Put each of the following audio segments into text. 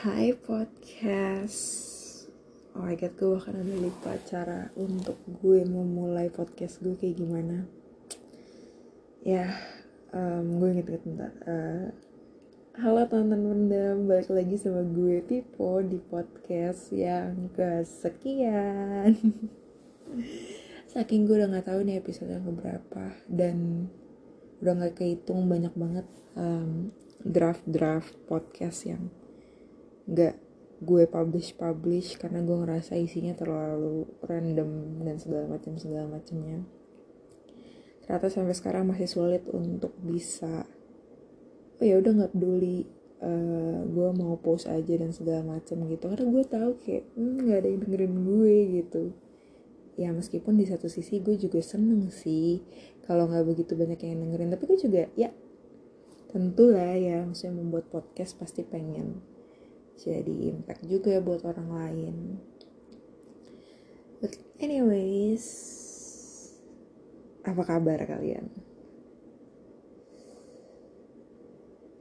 Hai podcast. Oh my god gue udah lupa cara untuk gue memulai podcast gue kayak gimana. Ya um, gue inget-inget bentar. Uh, Halo teman-teman balik lagi sama gue Pipo di podcast yang kesekian. Saking gue udah gak tahu nih episode yang keberapa Dan udah gak kehitung banyak banget um, draft-draft podcast yang gak gue publish publish karena gue ngerasa isinya terlalu random dan segala macam segala macamnya. Ternyata sampai sekarang masih sulit untuk bisa oh ya udah nggak peduli uh, gue mau post aja dan segala macam gitu. Karena gue tahu kayak hmm, nggak hmm, ada yang dengerin gue gitu. Ya meskipun di satu sisi gue juga seneng sih kalau nggak begitu banyak yang dengerin. Tapi gue juga ya tentulah ya maksudnya membuat podcast pasti pengen jadi impact juga buat orang lain. But anyways apa kabar kalian?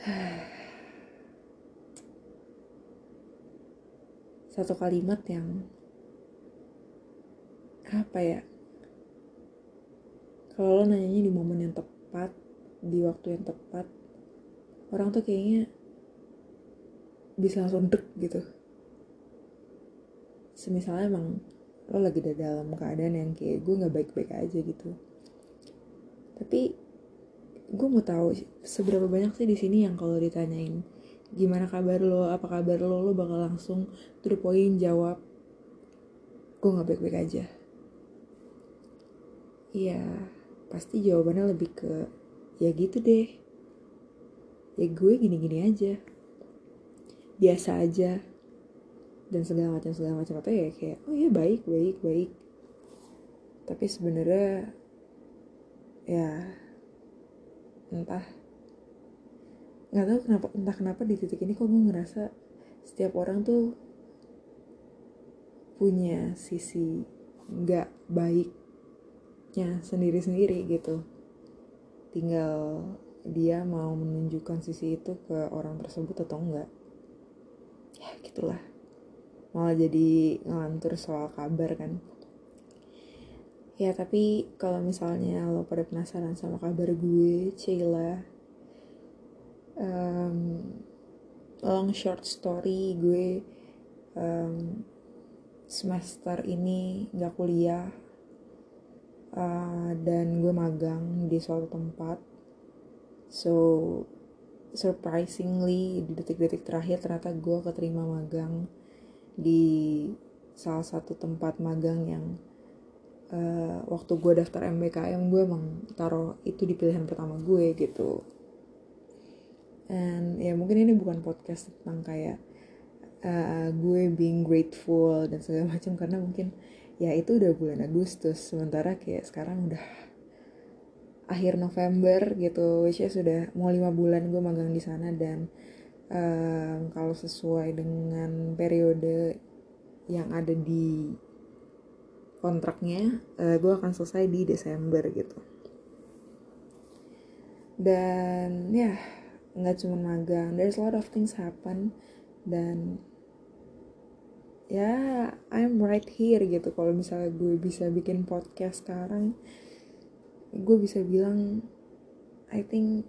Satu kalimat yang apa ya? Kalau lo nanyanya di momen yang tepat di waktu yang tepat orang tuh kayaknya bisa langsung dek gitu. Semisalnya emang lo lagi di dalam keadaan yang kayak gue nggak baik-baik aja gitu. Tapi gue mau tahu seberapa banyak sih di sini yang kalau ditanyain gimana kabar lo apa kabar lo lo bakal langsung to the point jawab gue nggak baik-baik aja. Iya pasti jawabannya lebih ke ya gitu deh. Ya gue gini-gini aja biasa aja. Dan segala macam segala macam. Atau ya kayak oh iya baik baik baik. Tapi sebenarnya ya entah. Nggak tahu kenapa entah kenapa di titik ini kok gue ngerasa setiap orang tuh punya sisi nggak baiknya sendiri-sendiri gitu. Tinggal dia mau menunjukkan sisi itu ke orang tersebut atau enggak ya gitulah. Malah jadi ngelantur soal kabar kan. Ya tapi kalau misalnya lo pada penasaran sama kabar gue Cila um, long short story gue um, semester ini nggak kuliah uh, dan gue magang di suatu tempat. So surprisingly di detik-detik terakhir ternyata gue keterima magang di salah satu tempat magang yang uh, waktu gue daftar MBKM gue emang taruh itu di pilihan pertama gue gitu. And ya mungkin ini bukan podcast tentang kayak uh, gue being grateful dan segala macam karena mungkin ya itu udah bulan Agustus sementara kayak sekarang udah akhir November gitu which is sudah mau lima bulan gue magang di sana dan um, kalau sesuai dengan periode yang ada di kontraknya uh, gue akan selesai di Desember gitu. Dan ya nggak cuma magang there's a lot of things happen dan ya I'm right here gitu. Kalau misalnya gue bisa bikin podcast sekarang gue bisa bilang I think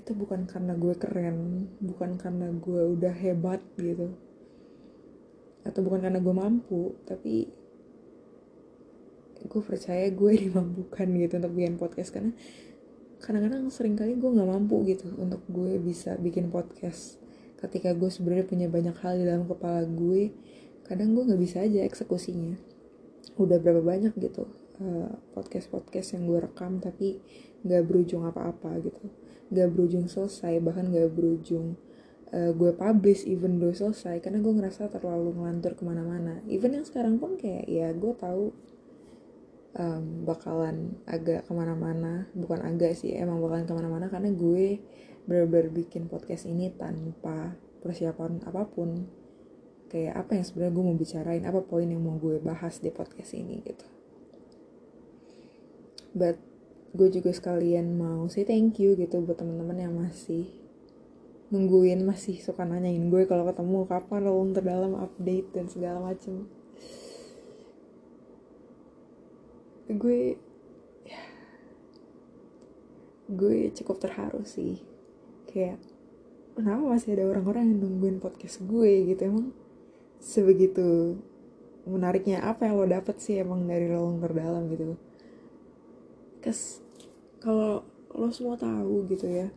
itu bukan karena gue keren bukan karena gue udah hebat gitu atau bukan karena gue mampu tapi gue percaya gue dimampukan gitu untuk bikin podcast. Karena kadang-kadang sering kali gue nggak mampu gitu untuk gue bisa bikin podcast ketika gue sebenarnya punya banyak hal di dalam kepala gue. Kadang gue nggak bisa aja eksekusinya. Udah berapa banyak gitu podcast-podcast yang gue rekam tapi gak berujung apa-apa gitu. Gak berujung selesai bahkan gak berujung uh, gue publish even though selesai karena gue ngerasa terlalu ngelantur ke mana-mana. Even yang sekarang pun kayak ya gue tahu um, bakalan agak ke mana-mana. Bukan agak sih emang bakalan ke mana-mana karena gue bener-bener bikin podcast ini tanpa persiapan apa pun. Kayak apa yang sebenarnya gue mau bicarain apa poin yang mau gue bahas di podcast ini gitu but gue juga sekalian mau say thank you gitu buat teman-teman yang masih nungguin masih suka nanyain gue kalau ketemu kapan lo terdalam update dan segala macem. Gue gue cukup terharu sih. Kayak kenapa masih ada orang-orang yang nungguin podcast gue gitu? Emang sebegitu menariknya apa yang lo dapet sih emang dari lowong terdalam gitu kes kalau lo semua tahu gitu ya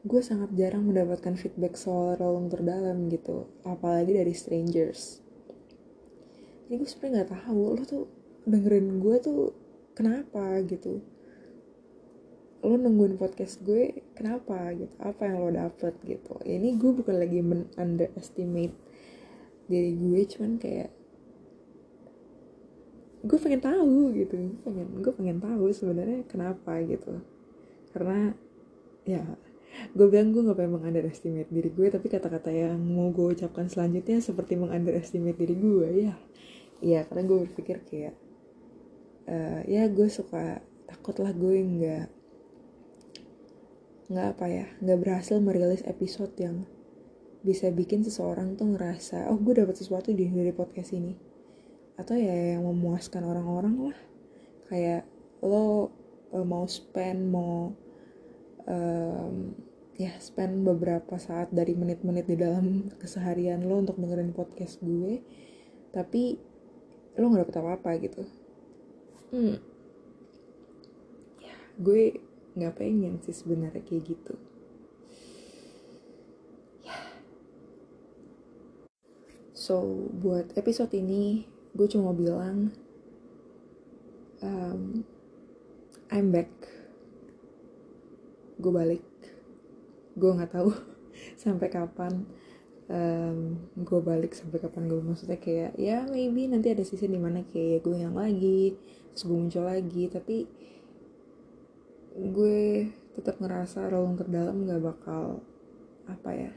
gue sangat jarang mendapatkan feedback soal relung terdalam gitu apalagi dari strangers. Jadi gue sebenarnya nggak tahu lo tuh dengerin gue tuh kenapa gitu. Lo nungguin podcast gue kenapa gitu apa yang lo dapet gitu. Ini gue bukan lagi men underestimate diri gue cuman kayak gue pengen tahu gitu. Gue pengen gue pengen tahu sebenarnya kenapa gitu. Karena ya gue bilang gue gak pengen mengunderestimate diri gue tapi kata-kata yang mau gue ucapkan selanjutnya seperti mengunderestimate diri gue ya. Iya karena gue berpikir kayak uh, ya gue suka takut lah gue nggak nggak apa ya nggak berhasil merilis episode yang bisa bikin seseorang tuh ngerasa oh gue dapat sesuatu di dari podcast ini atau ya yang memuaskan orang-orang lah. Kayak lo uh, mau spend mau um, ya spend beberapa saat dari menit-menit di dalam keseharian lo untuk dengerin podcast gue tapi lo nggak dapet apa-apa gitu. Hmm. Ya gue nggak pengen sih sebenarnya kayak gitu. Ya. So buat episode ini gue cuma bilang um, I'm back. Gue balik. Gue nggak tahu sampai kapan um, gue balik sampai kapan gue maksudnya kayak ya maybe nanti ada sisi di mana kayak gue yang lagi terus gue muncul lagi tapi gue tetap ngerasa relung terdalam gak bakal apa ya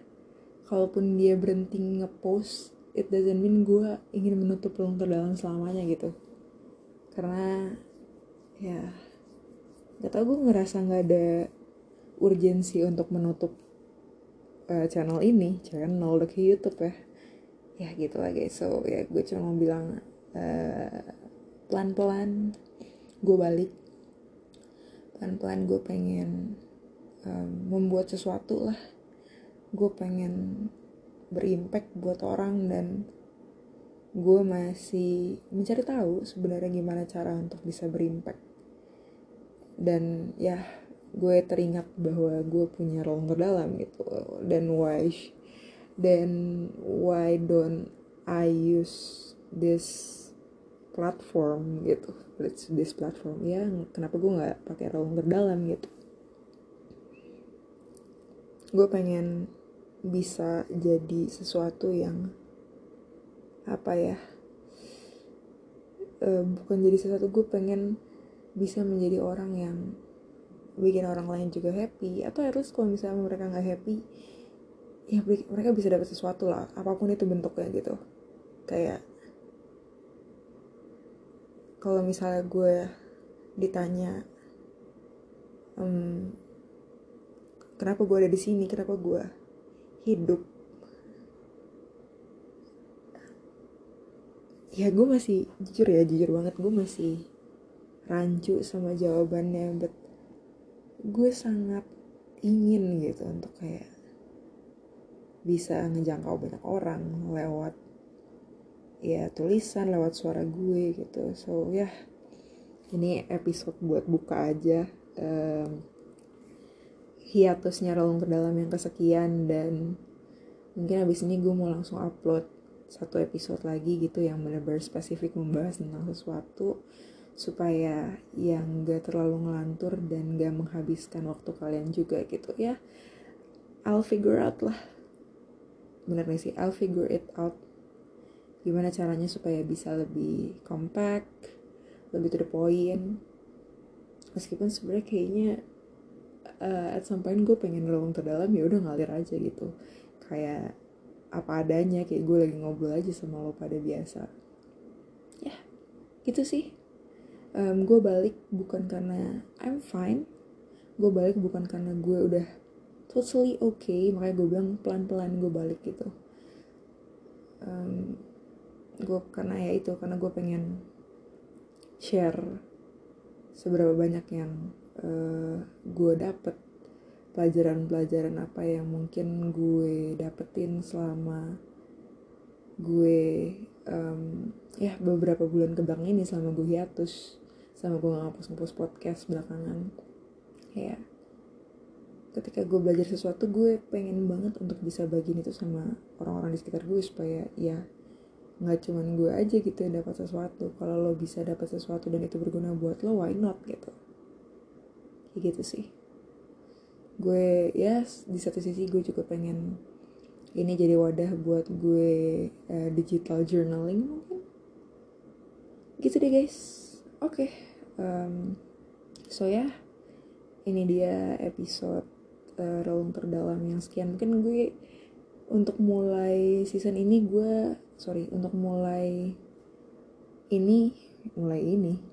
kalaupun dia berhenti ngepost it doesn't mean gue ingin menutup relung terdalam selamanya gitu. Karena ya gak tau gue ngerasa nggak ada urgensi untuk menutup uh, channel ini channel ke YouTube ya. Ya gitu lah guys. So ya gue cuma mau bilang uh, pelan-pelan gue balik. Pelan-pelan gue pengen um, membuat sesuatu lah. Gue pengen berimpact buat orang dan gue masih mencari tahu sebenarnya gimana cara untuk bisa berimpact. Dan ya gue teringat bahwa gue punya ruang terdalam gitu. Dan why dan why don't I use this platform gitu. Let's this platform. Ya kenapa gue nggak pakai ruang terdalam gitu? Gue pengen bisa jadi sesuatu yang apa ya uh, bukan jadi sesuatu gue pengen bisa menjadi orang yang bikin orang lain juga happy. Atau harus kalau misalnya mereka nggak happy ya mereka bisa dapat sesuatu lah apa pun itu bentuknya gitu. Kayak kalau misalnya gue ditanya um, kenapa gue ada di sini? Kenapa gue hidup. Ya gue masih jujur ya jujur banget gue masih rancu sama jawabannya but gue sangat ingin gitu untuk kayak bisa ngejangkau banyak orang lewat ya tulisan lewat suara gue gitu. So ya yeah, ini episode buat buka aja. Um, hiatusnya relung ke dalam yang kesekian dan mungkin abis ini gue mau langsung upload satu episode lagi gitu yang benar-benar spesifik membahas tentang sesuatu supaya yang gak terlalu ngelantur dan gak menghabiskan waktu kalian juga gitu. Ya I'll figure out lah. Bener nih sih? I'll figure it out. Gimana caranya supaya bisa lebih compact lebih to the point. Meskipun sebenarnya kayaknya uh, at some point gue pengen lowong terdalam ya udah ngalir aja gitu. Kayak apa adanya kayak gue lagi ngobrol aja sama lo pada biasa. Ya gitu sih. Um, gue balik bukan karena I'm fine gue balik bukan karena gue udah totally okay makanya gue bilang pelan-pelan gue balik gitu. Um, gue karena ya itu karena gue pengen share seberapa banyak yang uh, gue dapet pelajaran-pelajaran apa yang mungkin gue dapetin selama gue um, ya beberapa bulan kebang ini selama gue hiatus sama gue ngapus-ngapus podcast belakangan. Ya ketika gue belajar sesuatu gue pengen banget untuk bisa bagiin itu sama orang-orang di sekitar gue supaya ya nggak cuman gue aja gitu yang dapat sesuatu. Kalau lo bisa dapat sesuatu dan itu berguna buat lo why not gitu kayak gitu sih. Gue ya di satu sisi gue juga pengen ini jadi wadah buat gue uh, digital journaling mungkin. Gitu deh guys. Oke okay. um, so ya yeah, ini dia episode uh, relung terdalam yang sekian. Mungkin gue untuk mulai season ini gue sorry untuk mulai ini mulai ini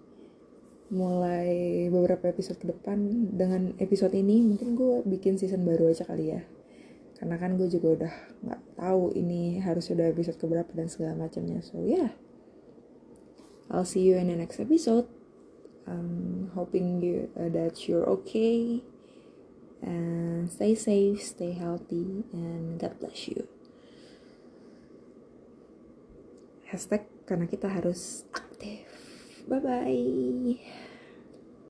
mulai beberapa episode ke depan. Dengan episode ini mungkin gue bikin season baru aja kali ya. Karena kan gue juga udah nggak tahu ini harus udah episode keberapa dan segala macamnya. So yeah. I'll see you in the next episode. I'm hoping you uh, that you're okay. And stay safe stay healthy and God bless you. Hashtag karena kita harus aktif bye bye